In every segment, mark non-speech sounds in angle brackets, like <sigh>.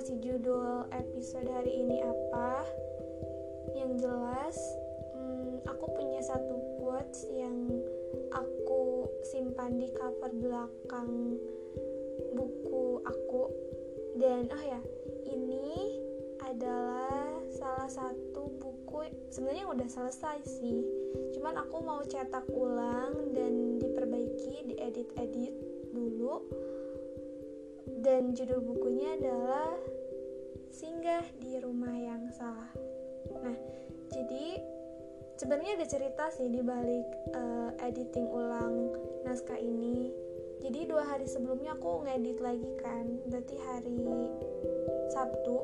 kasih judul episode hari ini apa. Yang jelas, hmm, aku punya satu quotes yang aku simpan di cover belakang buku aku. Dan oh ya, ini adalah salah satu buku sebenarnya udah selesai sih. Cuman aku mau cetak ulang dan diperbaiki, diedit-edit dulu dan judul bukunya adalah Singgah di Rumah yang Salah. Nah, jadi sebenarnya ada cerita sih di balik uh, editing ulang naskah ini. Jadi dua hari sebelumnya aku ngedit lagi kan, berarti hari Sabtu.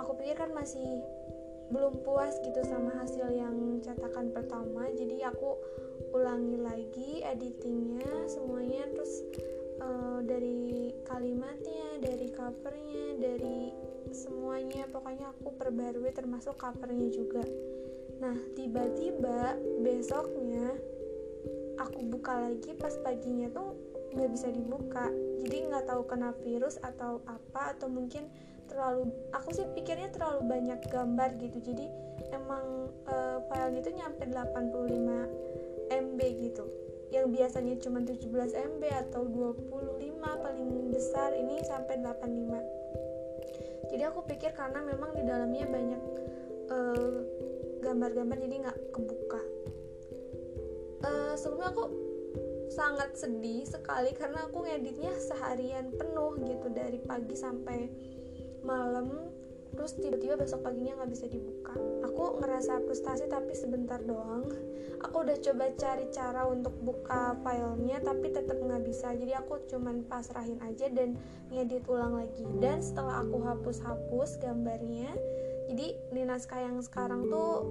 Aku pikir kan masih belum puas gitu sama hasil yang cetakan pertama, jadi aku ulangi lagi editingnya semuanya terus uh, dari kalimatnya dari covernya dari semuanya pokoknya aku perbarui termasuk covernya juga. Nah tiba-tiba besoknya aku buka lagi pas paginya tuh nggak bisa dibuka. Jadi nggak tahu kena virus atau apa atau mungkin terlalu aku sih pikirnya terlalu banyak gambar gitu. Jadi emang uh, filenya itu nyampe 85 MB gitu. Yang biasanya cuma 17 MB atau 25 paling besar ini sampai 85 jadi aku pikir karena memang di dalamnya banyak eh, gambar-gambar uh, jadi nggak kebuka. Uh, sebelumnya aku sangat sedih sekali karena aku ngeditnya seharian penuh gitu dari pagi sampai malam terus tiba-tiba besok paginya nggak bisa dibuka. Aku ngerasa frustasi tapi sebentar doang. Aku udah coba cari cara untuk buka filenya tapi tetap nggak bisa. Jadi aku cuman pasrahin aja dan ngedit ulang lagi. Dan setelah aku hapus-hapus gambarnya jadi di naskah yang sekarang tuh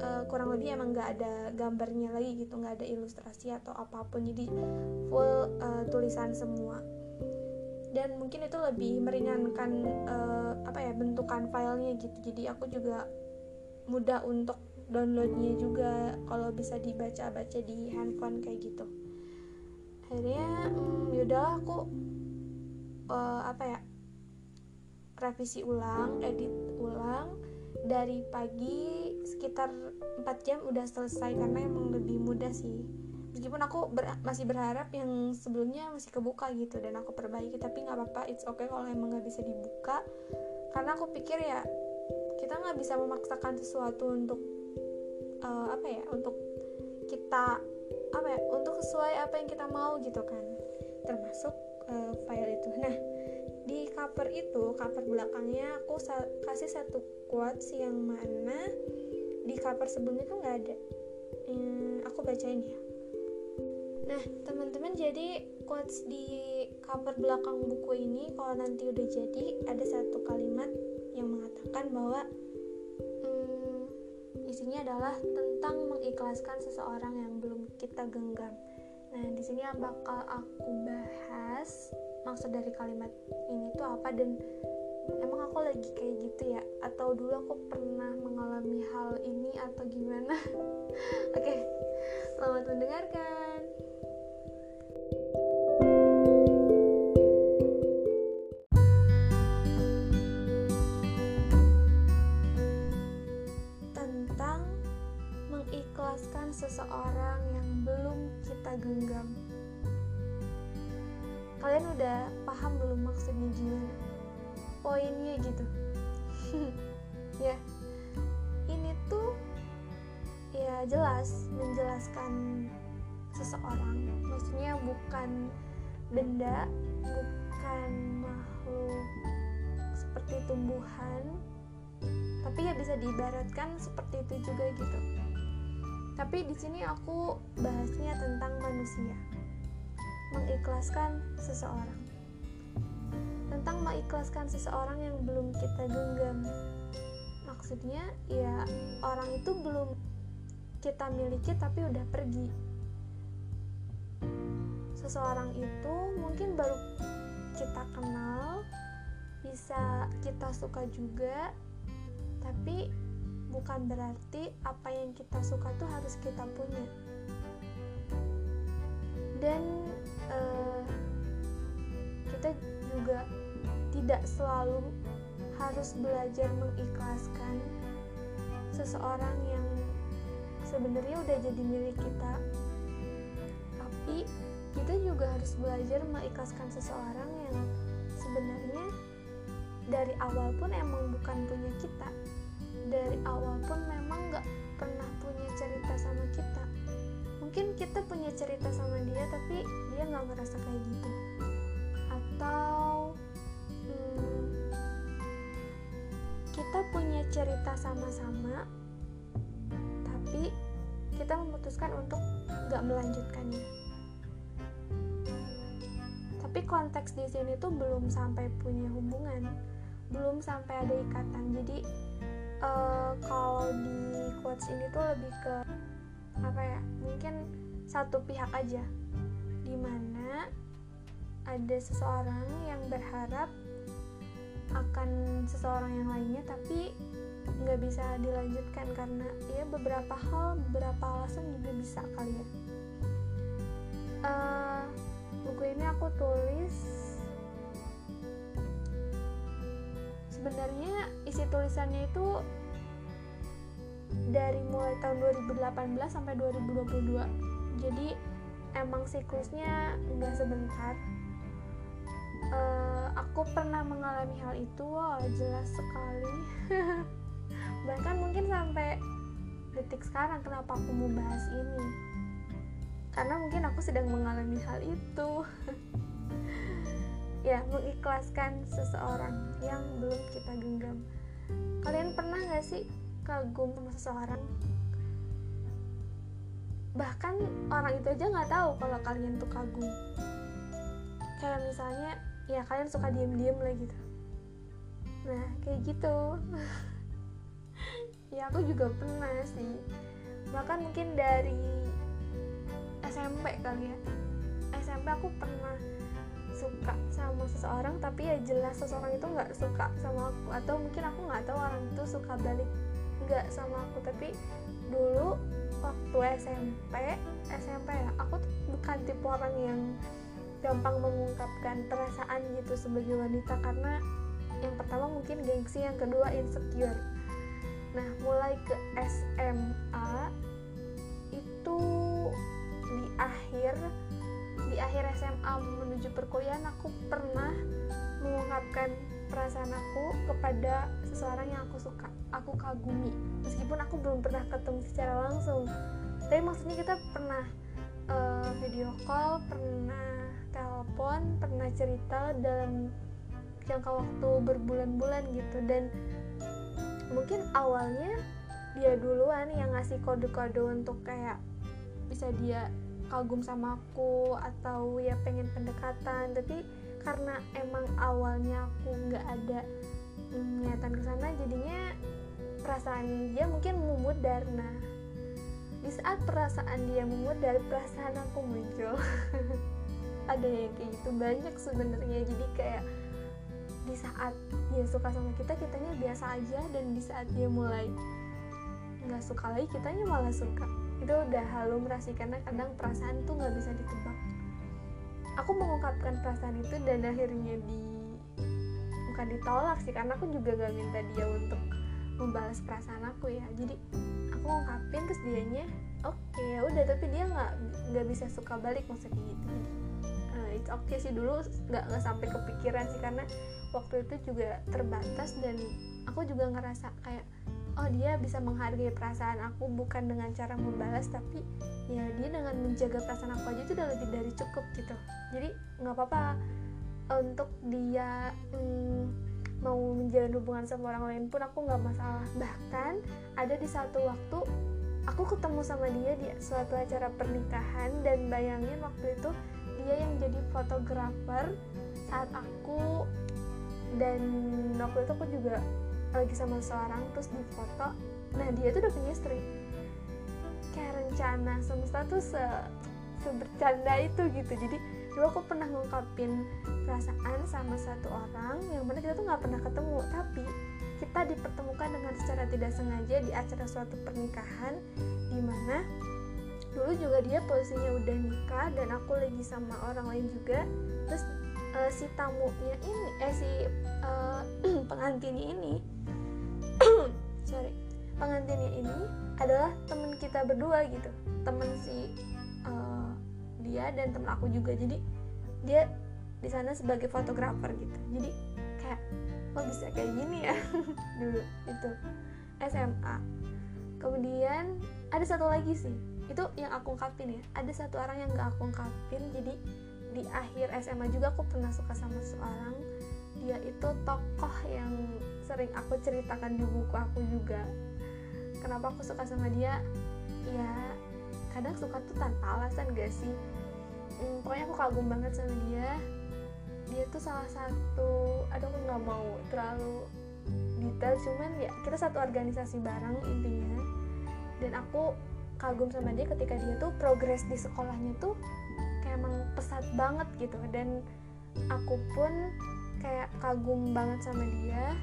uh, kurang lebih emang nggak ada gambarnya lagi gitu. Nggak ada ilustrasi atau apa pun. Jadi full uh, tulisan semua dan mungkin itu lebih meringankan uh, apa ya bentukan filenya gitu. Jadi aku juga mudah untuk downloadnya juga kalau bisa dibaca-baca di handphone kayak gitu. Akhirnya hmm, yaudah aku uh, apa ya revisi ulang edit ulang. Dari pagi sekitar 4 jam udah selesai karena emang lebih mudah sih meskipun aku ber masih berharap yang sebelumnya masih kebuka gitu dan aku perbaiki tapi nggak apa-apa it's okay kalau emang nggak bisa dibuka. Karena aku pikir ya kita nggak bisa memaksakan sesuatu untuk uh, apa ya untuk kita apa ya untuk sesuai apa yang kita mau gitu kan. Termasuk uh, file itu. Nah di cover itu cover belakangnya aku kasih satu quotes yang mana di cover sebelumnya tuh nggak ada. Hmm, aku bacain ya Nah, teman-teman jadi quotes di cover belakang buku ini kalau nanti udah jadi ada satu kalimat yang mengatakan bahwa hmm, isinya adalah tentang mengikhlaskan seseorang yang belum kita genggam. Nah, di sini bakal aku bahas maksud dari kalimat ini tuh apa dan emang aku lagi kayak gitu ya atau dulu aku pernah mengalami hal ini atau gimana? <laughs> Oke, okay, selamat mendengarkan. Seseorang yang belum kita genggam. Kalian udah paham belum maksudnya gimana? Poinnya gitu. <laughs> ya. Ini tuh ya jelas menjelaskan seseorang. Maksudnya bukan benda, bukan makhluk seperti tumbuhan, tapi ya bisa diibaratkan seperti itu juga gitu tapi di sini aku bahasnya tentang manusia. Mengikhlaskan seseorang. Tentang mengikhlaskan seseorang yang belum kita genggam. Maksudnya ya orang itu belum kita miliki tapi udah pergi. Seseorang itu mungkin baru kita kenal, bisa kita suka juga, tapi bukan berarti apa yang kita suka tuh harus kita punya. Dan uh, kita juga tidak selalu harus belajar mengikhlaskan seseorang yang sebenarnya udah jadi milik kita. Tapi kita juga harus belajar mengikhlaskan seseorang yang sebenarnya dari awal pun emang bukan punya kita dari awal pun memang gak pernah punya cerita sama kita. Mungkin kita punya cerita sama dia tapi dia nggak ngerasa kayak gitu. Atau hmm, kita punya cerita sama-sama tapi kita memutuskan untuk nggak melanjutkannya. Tapi konteks di sini tuh belum sampai punya hubungan belum sampai ada ikatan. Jadi uh, kalau di quotes ini tuh lebih ke apa ya mungkin satu pihak aja. Di mana ada seseorang yang berharap akan seseorang yang lainnya tapi nggak bisa dilanjutkan karena ya beberapa hal beberapa alasan juga bisa kali ya. Uh, buku ini aku tulis sebenarnya isi tulisannya itu dari mulai tahun 2018 sampai 2022 jadi emang siklusnya nggak sebentar. Uh, aku pernah mengalami hal itu wow jelas sekali. <laughs> Bahkan mungkin sampai detik sekarang kenapa aku mau bahas ini? Karena mungkin aku sedang mengalami hal itu <laughs> ya mengikhlaskan seseorang yang belum kita genggam. Kalian pernah gak sih kagum sama seseorang? Bahkan orang itu aja nggak tahu kalau kalian tuh kagum. Kayak misalnya ya kalian suka diem-diem lah gitu. Nah kayak gitu. <laughs> Ya aku juga pernah sih. Bahkan mungkin dari SMP kali ya. SMP aku pernah suka sama seseorang tapi ya jelas seseorang itu nggak suka sama aku. Atau mungkin aku nggak tahu orang itu suka balik nggak sama aku. Tapi dulu waktu SMP SMP ya aku tuh bukan tipe orang yang gampang mengungkapkan perasaan gitu sebagai wanita. Karena yang pertama mungkin gengsi yang kedua insecure. Nah mulai ke SMA akhir SMA menuju perkuliahan aku pernah mengungkapkan perasaan aku kepada seseorang yang aku suka aku kagumi. Meskipun aku belum pernah ketemu secara langsung tapi maksudnya kita pernah uh, video call pernah telepon pernah cerita dalam jangka waktu berbulan-bulan gitu. Dan mungkin awalnya dia duluan yang ngasih kode-kode untuk kayak bisa dia kagum sama aku atau ya pengen pendekatan. Tapi karena emang awalnya aku nggak ada niatan ke sana jadinya perasaan dia mungkin memudar. Nah di saat perasaan dia memudar perasaan aku muncul. <laughs> Ada yang kayak gitu banyak sebenarnya. Jadi kayak di saat dia suka sama kita kitanya biasa aja. Dan di saat dia mulai nggak suka lagi kitanya malah suka itu udah halus sih karena kadang perasaan tuh nggak bisa ditebak. Aku mengungkapkan perasaan itu dan akhirnya di bukan ditolak sih karena aku juga gak minta dia untuk membalas perasaan aku ya. Jadi aku ngungkapin terus dianya oke okay, ya udah tapi dia nggak nggak bisa suka balik maksudnya gitu. Uh, it's okay sih dulu nggak nggak sampai kepikiran sih karena waktu itu juga terbatas dan aku juga ngerasa kayak oh dia bisa menghargai perasaan aku bukan dengan cara membalas tapi ya dia dengan menjaga perasaan aku aja itu udah lebih dari cukup gitu. Jadi nggak apa-apa untuk dia hmm, mau menjalin hubungan sama orang lain pun aku nggak masalah. Bahkan ada di satu waktu aku ketemu sama dia di suatu acara pernikahan dan bayangin waktu itu dia yang jadi fotografer saat aku dan waktu itu aku juga lagi sama seorang terus di foto nah dia tuh udah punya istri. Kayak rencana semesta tuh se sebercanda itu gitu. Jadi dulu aku pernah ngungkapin perasaan sama satu orang yang mana kita tuh nggak pernah ketemu. Tapi kita dipertemukan dengan secara tidak sengaja di acara suatu pernikahan di mana dulu juga dia posisinya udah nikah dan aku lagi sama orang lain juga. Terus uh, si tamunya ini eh si uh, <clears throat> pengantinnya ini pengantinnya ini adalah temen kita berdua gitu. Temen si uh, dia dan temen aku juga. Jadi dia di sana sebagai fotografer gitu. Jadi kayak kok bisa kayak gini ya? <laughs> Dulu itu SMA kemudian ada satu lagi sih. Itu yang aku ungkapin ya. Ada satu orang yang gak aku ungkapin. Jadi di akhir SMA juga aku pernah suka sama seorang. Dia itu tokoh yang sering aku ceritakan di buku aku juga kenapa aku suka sama dia? Ya kadang suka tuh tanpa alasan gak sih? Hmm, pokoknya aku kagum banget sama dia. Dia tuh salah satu aduh aku nggak mau terlalu detail cuman ya kita satu organisasi bareng intinya. Dan aku kagum sama dia ketika dia tuh progres di sekolahnya tuh emang pesat banget gitu. Dan aku pun kayak kagum banget sama dia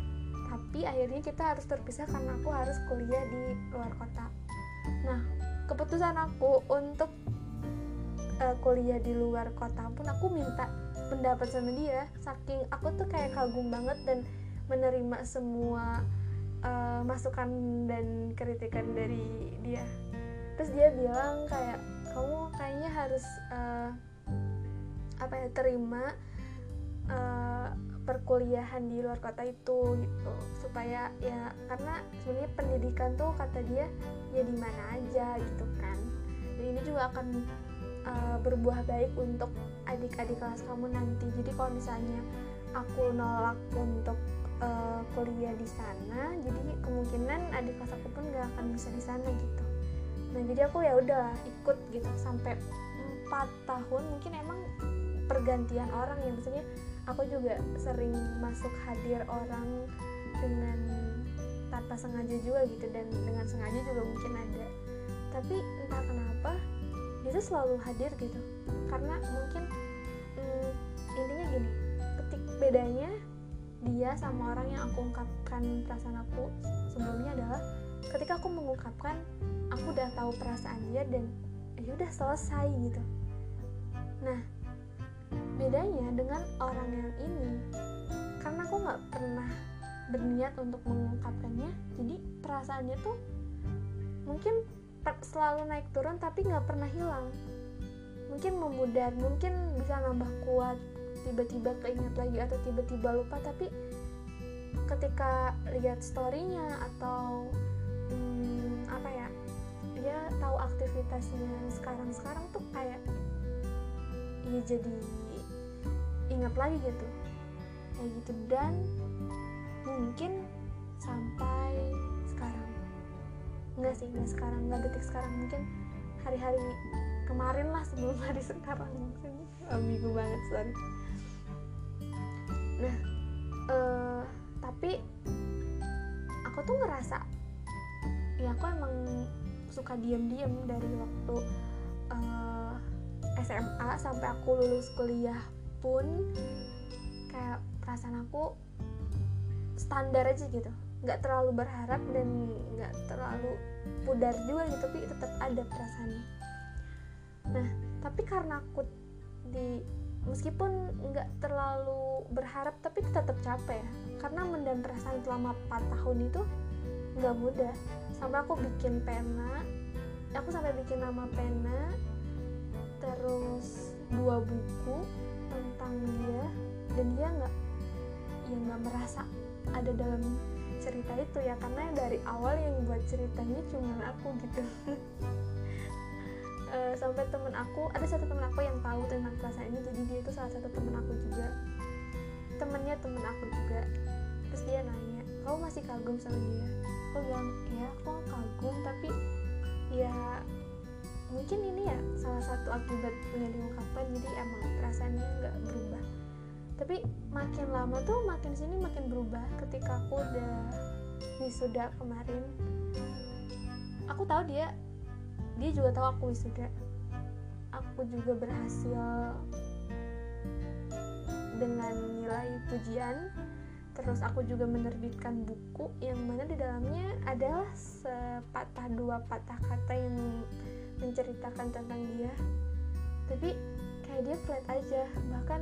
tapi akhirnya kita harus terpisah karena aku harus kuliah di luar kota. Nah keputusan aku untuk uh, kuliah di luar kota pun aku minta pendapat sama dia. Saking aku tuh kayak kagum banget dan menerima semua uh, masukan dan kritikan dari dia. Terus dia bilang kayak kamu kayaknya harus uh, apa ya terima uh, perkuliahan di luar kota itu gitu. Supaya ya karena sebenarnya pendidikan tuh kata dia ya di mana aja gitu kan. Dan ini juga akan uh, berbuah baik untuk adik-adik kelas kamu nanti. Jadi kalau misalnya aku nolak untuk uh, kuliah di sana jadi kemungkinan adik kelas aku pun gak akan bisa di sana gitu. Nah jadi aku ya udah ikut gitu. Sampai empat tahun mungkin emang pergantian orang ya. Maksudnya aku juga sering masuk hadir orang dengan tanpa sengaja juga gitu dan dengan sengaja juga mungkin ada. Tapi entah kenapa dia selalu hadir gitu. Karena mungkin hmm, intinya gini ketik bedanya dia sama orang yang aku ungkapkan perasaan aku sebelumnya adalah ketika aku mengungkapkan aku udah tahu perasaan dia dan ya udah selesai gitu. Nah bedanya dengan orang yang ini. Karena aku nggak pernah berniat untuk mengungkapkannya jadi perasaannya tuh mungkin selalu naik turun tapi nggak pernah hilang. Mungkin memudar mungkin bisa nambah kuat tiba-tiba keinget lagi atau tiba-tiba lupa tapi ketika lihat storynya atau hmm, apa ya dia tahu aktivitasnya sekarang-sekarang tuh kayak ya jadi ingat lagi gitu. Kayak gitu. Dan mungkin sampai sekarang. Enggak sih enggak sekarang enggak detik sekarang. Mungkin hari-hari kemarin lah sebelum <laughs> hari sekarang. Mungkin ambigu banget sorry. Nah uh, tapi aku tuh ngerasa ya aku emang suka diam-diam dari waktu SMA sampai aku lulus kuliah pun kayak perasaan aku standar aja gitu. Nggak terlalu berharap dan nggak terlalu pudar juga gitu tapi tetap ada perasaannya. Nah tapi karena aku di meskipun nggak terlalu berharap tapi tetap capek ya. Karena mendam perasaan selama 4 tahun itu nggak mudah. Sampai aku bikin pena aku sampai bikin nama pena terus dua buku tentang dia dan dia nggak ya nggak merasa ada dalam cerita itu ya karena dari awal yang buat ceritanya cuma aku gitu. Uh, <laughs> sampai temen aku ada satu temen aku yang tahu tentang perasaan ini jadi dia itu salah satu temen aku juga. Temennya temen aku juga. Terus dia nanya kamu masih kagum sama dia? Aku bilang ya aku kagum tapi ya mungkin ini ya salah satu akibat yang diungkapkan jadi emang perasaannya nggak berubah. Tapi makin lama tuh makin sini makin berubah. Ketika aku udah wisuda kemarin aku tahu dia dia juga tahu aku wisuda. Aku juga berhasil dengan nilai pujian. Terus aku juga menerbitkan buku yang mana di dalamnya adalah sepatah dua patah kata yang menceritakan tentang dia. Tapi kayak dia flat aja. Bahkan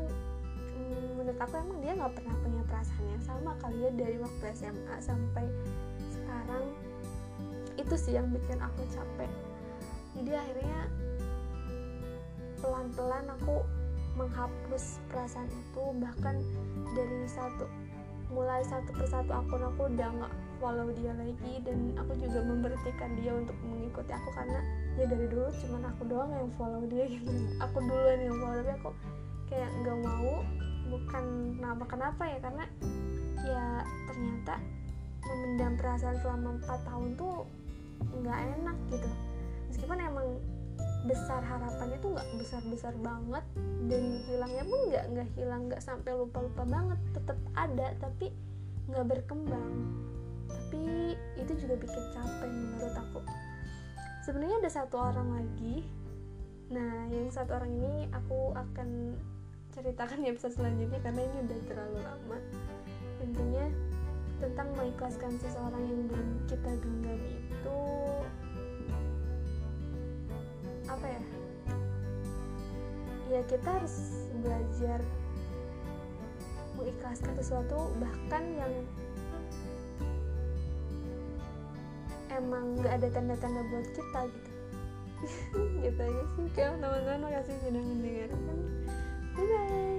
hmm, menurut aku emang dia nggak pernah punya perasaan yang sama kali ya dari waktu SMA sampai sekarang. Itu sih yang bikin aku capek. Jadi akhirnya pelan-pelan aku menghapus perasaan itu. Bahkan dari satu mulai satu persatu akun aku udah nggak follow dia lagi. Dan aku juga memberhentikan dia untuk mengikuti aku karena ya dari dulu cuman aku doang yang follow dia gitu. Aku duluan yang follow tapi aku kayak nggak mau bukan kenapa kenapa ya? Karena ya ternyata memendam perasaan selama 4 tahun tuh nggak enak gitu. Meskipun emang besar harapannya tuh nggak besar besar banget dan hilangnya pun nggak nggak hilang nggak sampai lupa lupa banget. Tetap ada tapi nggak berkembang. Tapi itu juga bikin capek menurut aku sebenarnya ada satu orang lagi. Nah yang satu orang ini aku akan ceritakan di episode selanjutnya karena ini udah terlalu lama. Intinya tentang mengikhlaskan seseorang yang belum kita genggam itu apa ya? Ya kita harus belajar mengikhlaskan sesuatu bahkan yang emang nggak ada tanda-tanda buat kita gitu. <laughs> Gitu aja sih. Oke teman-teman makasih sudah mendengarkan. Bye bye